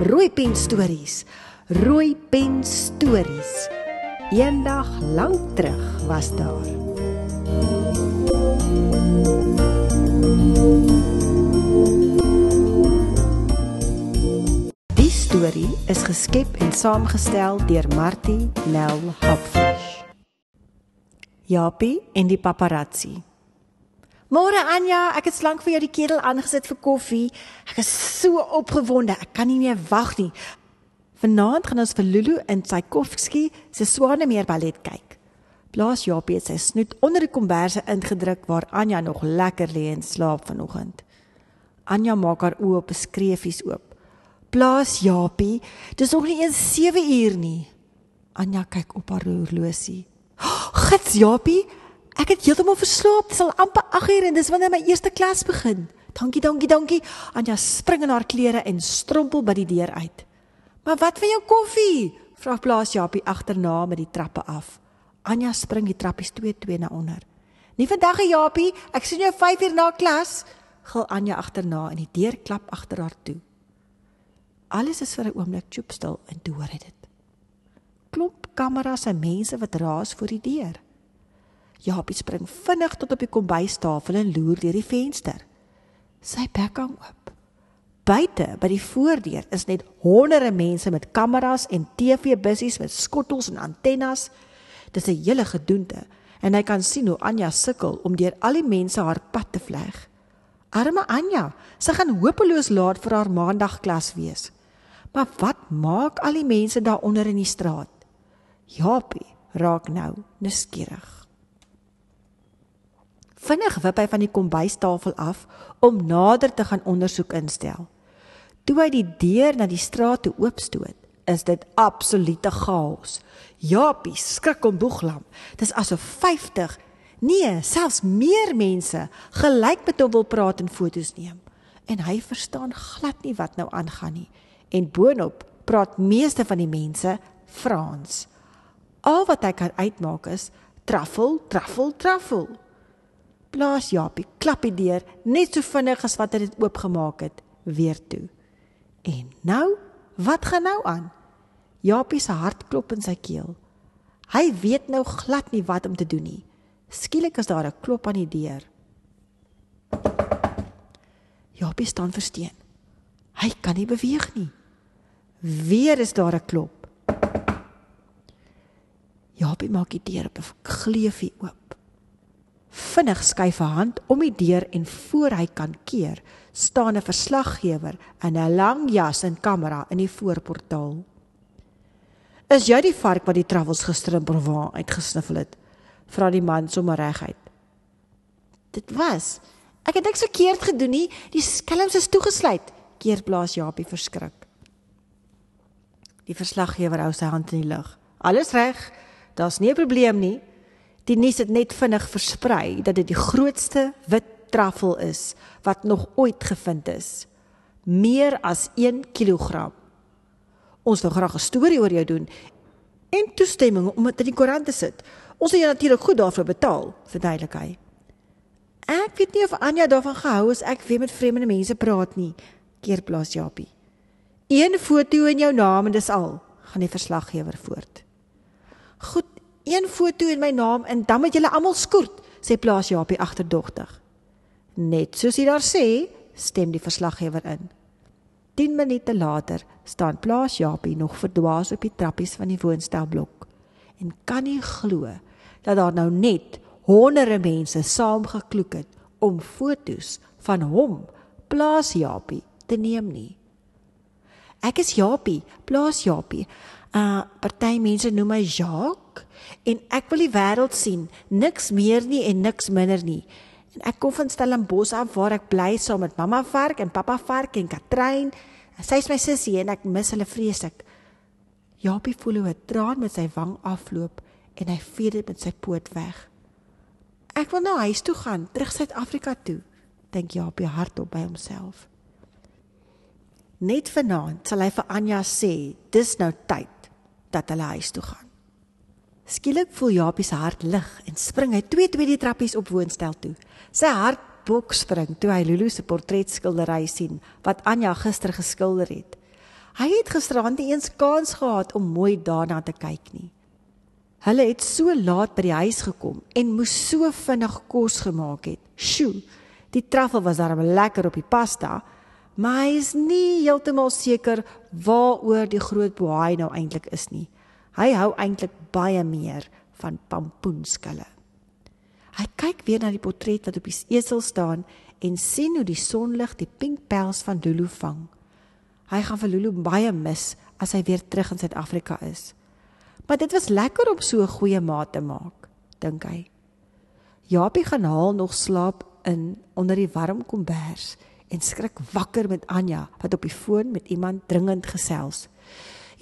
Rooi pen stories. Rooi pen stories. Eendag lank terug was daar. Die storie is geskep en saamgestel deur Martie Nel Hopfish. Japie en die paparazzi. Môre Anja, ek het slank vir jou die ketel aangesit vir koffie. Ek is so opgewonde, ek kan nie meer wag nie. Vanaand gaan ons vir Lulu in Tchaikovsky se Swanemeer ballet kyk. Blaas Japie het sy snoet onder die komberse ingedruk waar Anja nog lekker lê en slaap vanoggend. Anja maak haar oë op skreefies oop. Blaas Japie, dis nog nie eens 7 uur nie. Anja kyk op haar horlosie. Gits Japie, Ek het heeltemal verslaap. Dit sal amper 8 uur en dis wanneer my eerste klas begin. Dankie, dankie, dankie. Anja spring in haar klere en strompel by die deur uit. Maar wat van jou koffie? Vra Blaas Japie agterna met die trappe af. Anja spring die trappies 2-2 na onder. Nie vandag, Japie. Ek sien jou 5 uur na klas. Gil Anja agterna en die deur klap agter haar toe. Alles is vir 'n oomblik choopstil en toe hoor hy dit. Klop kameras en mense wat raas voor die deur. Japie spring vinnig tot op die kombuistafel en loer deur die venster. Sy bek hang oop. Buite by die voordeur is net honderde mense met kameras en TV-bussies met skottels en antennes. Dis 'n hele gedoente en hy kan sien hoe Anja sukkel om deur al die mense haar pad te vleg. Arme Anja, sy gaan hopeloos laat vir haar maandagklas wees. Maar wat maak al die mense daaronder in die straat? Japie raak nou nuuskierig. Vinnig wip hy van die kombuistafel af om nader te gaan ondersoek instel. Toe hy die deur na die straat toe oopstoot, is dit absolute chaos. Japie skrik om boeglam. Dis asof 50, nee, selfs meer mense gelyk met hom wil praat en fotos neem. En hy verstaan glad nie wat nou aangaan nie. En boonop praat meeste van die mense Frans. Al wat hy kan uitmaak is truffel, truffel, truffel. Plaas Japie klap die deur net so vinnig as wat hy dit oopgemaak het weer toe. En nou, wat gaan nou aan? Japie se hart klop in sy keel. Hy weet nou glad nie wat om te doen nie. Skielik is daar 'n klop aan die deur. Japie staan versteen. Hy kan nie beweeg nie. Weer is daar 'n klop. Japie maak die deur op 'n gleufie oop. Vinnig skuif 'n hand om die deur en voor hy kan keer, staan 'n verslaggewer in 'n lang jas en kamera in die voorportaal. "Is jy die vark wat die travels gister in Provence uitgesniffel het?" vra die man sommer reguit. "Dit was. Ek het niks verkeerd gedoen nie. Die skelms is toegesluit," keer blaas Japie verskrik. Die verslaggewer hou sy hand in die lug. "Alles reg. Daar's nie 'n probleem nie." Die nuus het net vinnig versprei dat dit die grootste wit truffel is wat nog ooit gevind is. Meer as 1 kg. Ons wil graag 'n storie oor jou doen en toestemming om dit in die koerant te sit. Ons sal jou natuurlik goed daarvoor betaal, verduidelik hy. Ek weet nie of Anja daarvan gehou is ek weer met vreemde mense praat nie, keer plaas Japie. Een foto in jou naam en dis al, gaan die verslaggewer voort. Goed, een foto in my naam en dan moet julle almal skoort, sê plaas Japie agterdogtig. Net soos hy daar sê, stem die verslaggewer in. 10 minute later staan plaas Japie nog verdwaas op die trappies van die woonstelblok en kan nie glo dat daar nou net honderde mense saamgekloek het om fotos van hom, plaas Japie, te neem nie. Ek is Japie, plaas Japie. Uh party mense noem my Jacques en ek wil die wêreld sien, niks meer nie en niks minder nie. En ek kom van Stellenbosch af waar ek bly saam met mamma vark en pappa vark en Katrein. Sy's my sussie en ek mis hulle vreeslik. Japie voel hoe 'n traan met sy wang afloop en hy vee dit met sy poot weg. Ek wil nou huis toe gaan, terug Suid-Afrika toe, dink Japie hardop by homself. Net vanaand sal hy vir Anja sê, dis nou tyd dat hulle huis toe gaan. Skielik voel Japie se hart lig en spring hy twee tweede trappies op woonstel toe. Sy hart bok spring toe hy Lulu se portretskildery sien wat Anja gister geskilder het. Hy het gisterand nie eens kans gehad om mooi daarna te kyk nie. Hulle het so laat by die huis gekom en moes so vinnig kos gemaak het. Sjoe, die truffel was darem lekker op die pasta, maar hy is nie heeltemal seker waaroor die groot boei nou eintlik is nie. Hy hou eintlik baie meer van pampoenskille. Hy kyk weer na die portret wat op die esel staan en sien hoe die sonlig die pink pels van Lulu vang. Hy gaan vir Lulu baie mis as hy weer terug in Suid-Afrika is. Maar dit was lekker om so 'n goeie maat te maak, dink hy. Japie gaan haal nog slaap in onder die warm kombers en skrik wakker met Anja wat op die foon met iemand dringend gesels.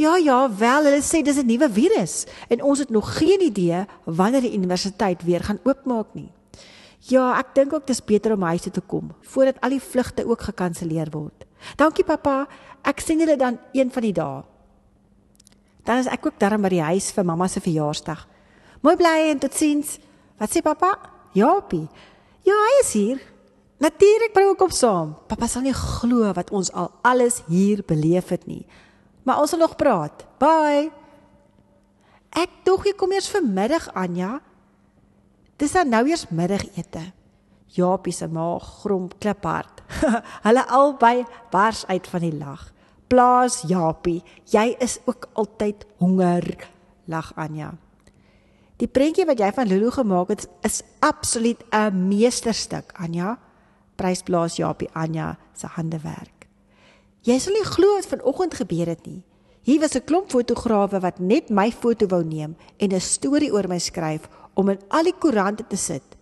Ja, ja, wel, hulle sê dis 'n nuwe virus en ons het nog geen idee wanneer die universiteit weer gaan oopmaak nie. Ja, ek dink ook dis beter om huis toe te kom voordat al die vlugte ook gekanselleer word. Dankie pappa, ek sien julle dan een van die dae. Dan is ek ook darm by die huis vir mamma se verjaarsdag. Mooi bly en totsiens. Wat sê pappa? Japie. Ja, hy is hier. Natuurlik bring ek op saam. Pappa sal nie glo wat ons al alles hier beleef het nie. Maar ons sal nog praat. Bye. Ek dog jy kom eers vanmiddag Anja. Dis dan nou eers middagete. Japie se maag grom kliphard. Hulle albei bars uit van die lag. Plaas Japie, jy is ook altyd honger, lag Anja. Die prentjie wat jy van Lulu gemaak het, is absoluut 'n meesterstuk, Anja. Prys plaas Japie Anja se handewerk. Jy sal nie glo wat vanoggend gebeur het nie. Hier was 'n klomp fotograwe wat net my foto wou neem en 'n storie oor my skryf om in al die koerante te sit.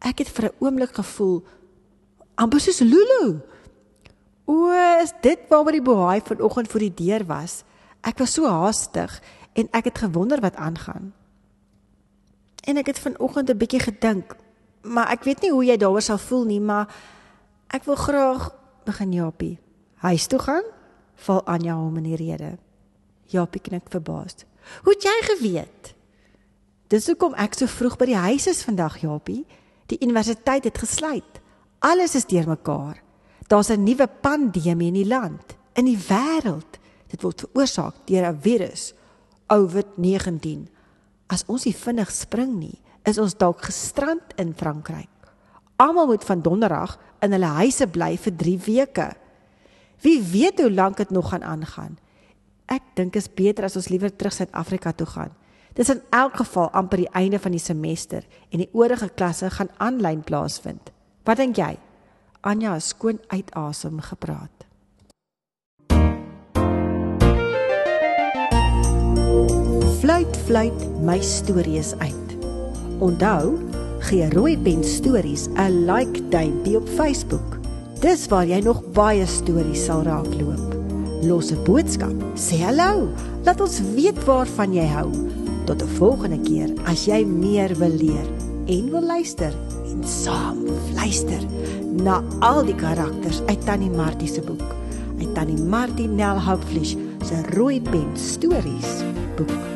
Ek het vir 'n oomblik gevoel amper soos Lulu. O, is dit waaroor die boei vanoggend voor die deur was? Ek was so haastig en ek het gewonder wat aangaan. En ek het vanoggend 'n bietjie gedink, maar ek weet nie hoe jy daaroor sal voel nie, maar ek wil graag begin Japie huis toe gaan? Val Anja hom in die rede. Japie knik verbaasd. Hoe het jy geweet? Dis hoekom ek so vroeg by die huis is vandag, Japie. Die universiteit het gesluit. Alles is deurmekaar. Daar's 'n nuwe pandemie in die land, in die wêreld. Dit word veroorsaak deur 'n virus, COVID-19. As ons nie vinnig spring nie, is ons dalk gestrand in Frankryk. Almal moet van donderdag in hulle huise bly vir 3 weke. Wie weet hoe lank dit nog gaan aangaan. Ek dink is beter as ons liewer terug Suid-Afrika toe gaan. Dit is in elk geval amper die einde van die semester en die oorige klasse gaan aanlyn plaasvind. Wat dink jy? Anja het skoon uitasem gepraat. Fluit fluit my stories uit. Onthou, gee rooi pen stories 'n like duimpie op Facebook. Dis waar jy nog baie stories sal raakloop. Los 'n boodskap, sê hallo, laat ons weet waarvan jy hou. Tot 'n volgende keer as jy meer wil leer en wil luister en saam luister na al die karakters uit Tannie Martie se boek. Uit Tannie Martie Nel Houpfleisch se rooi pen stories boek.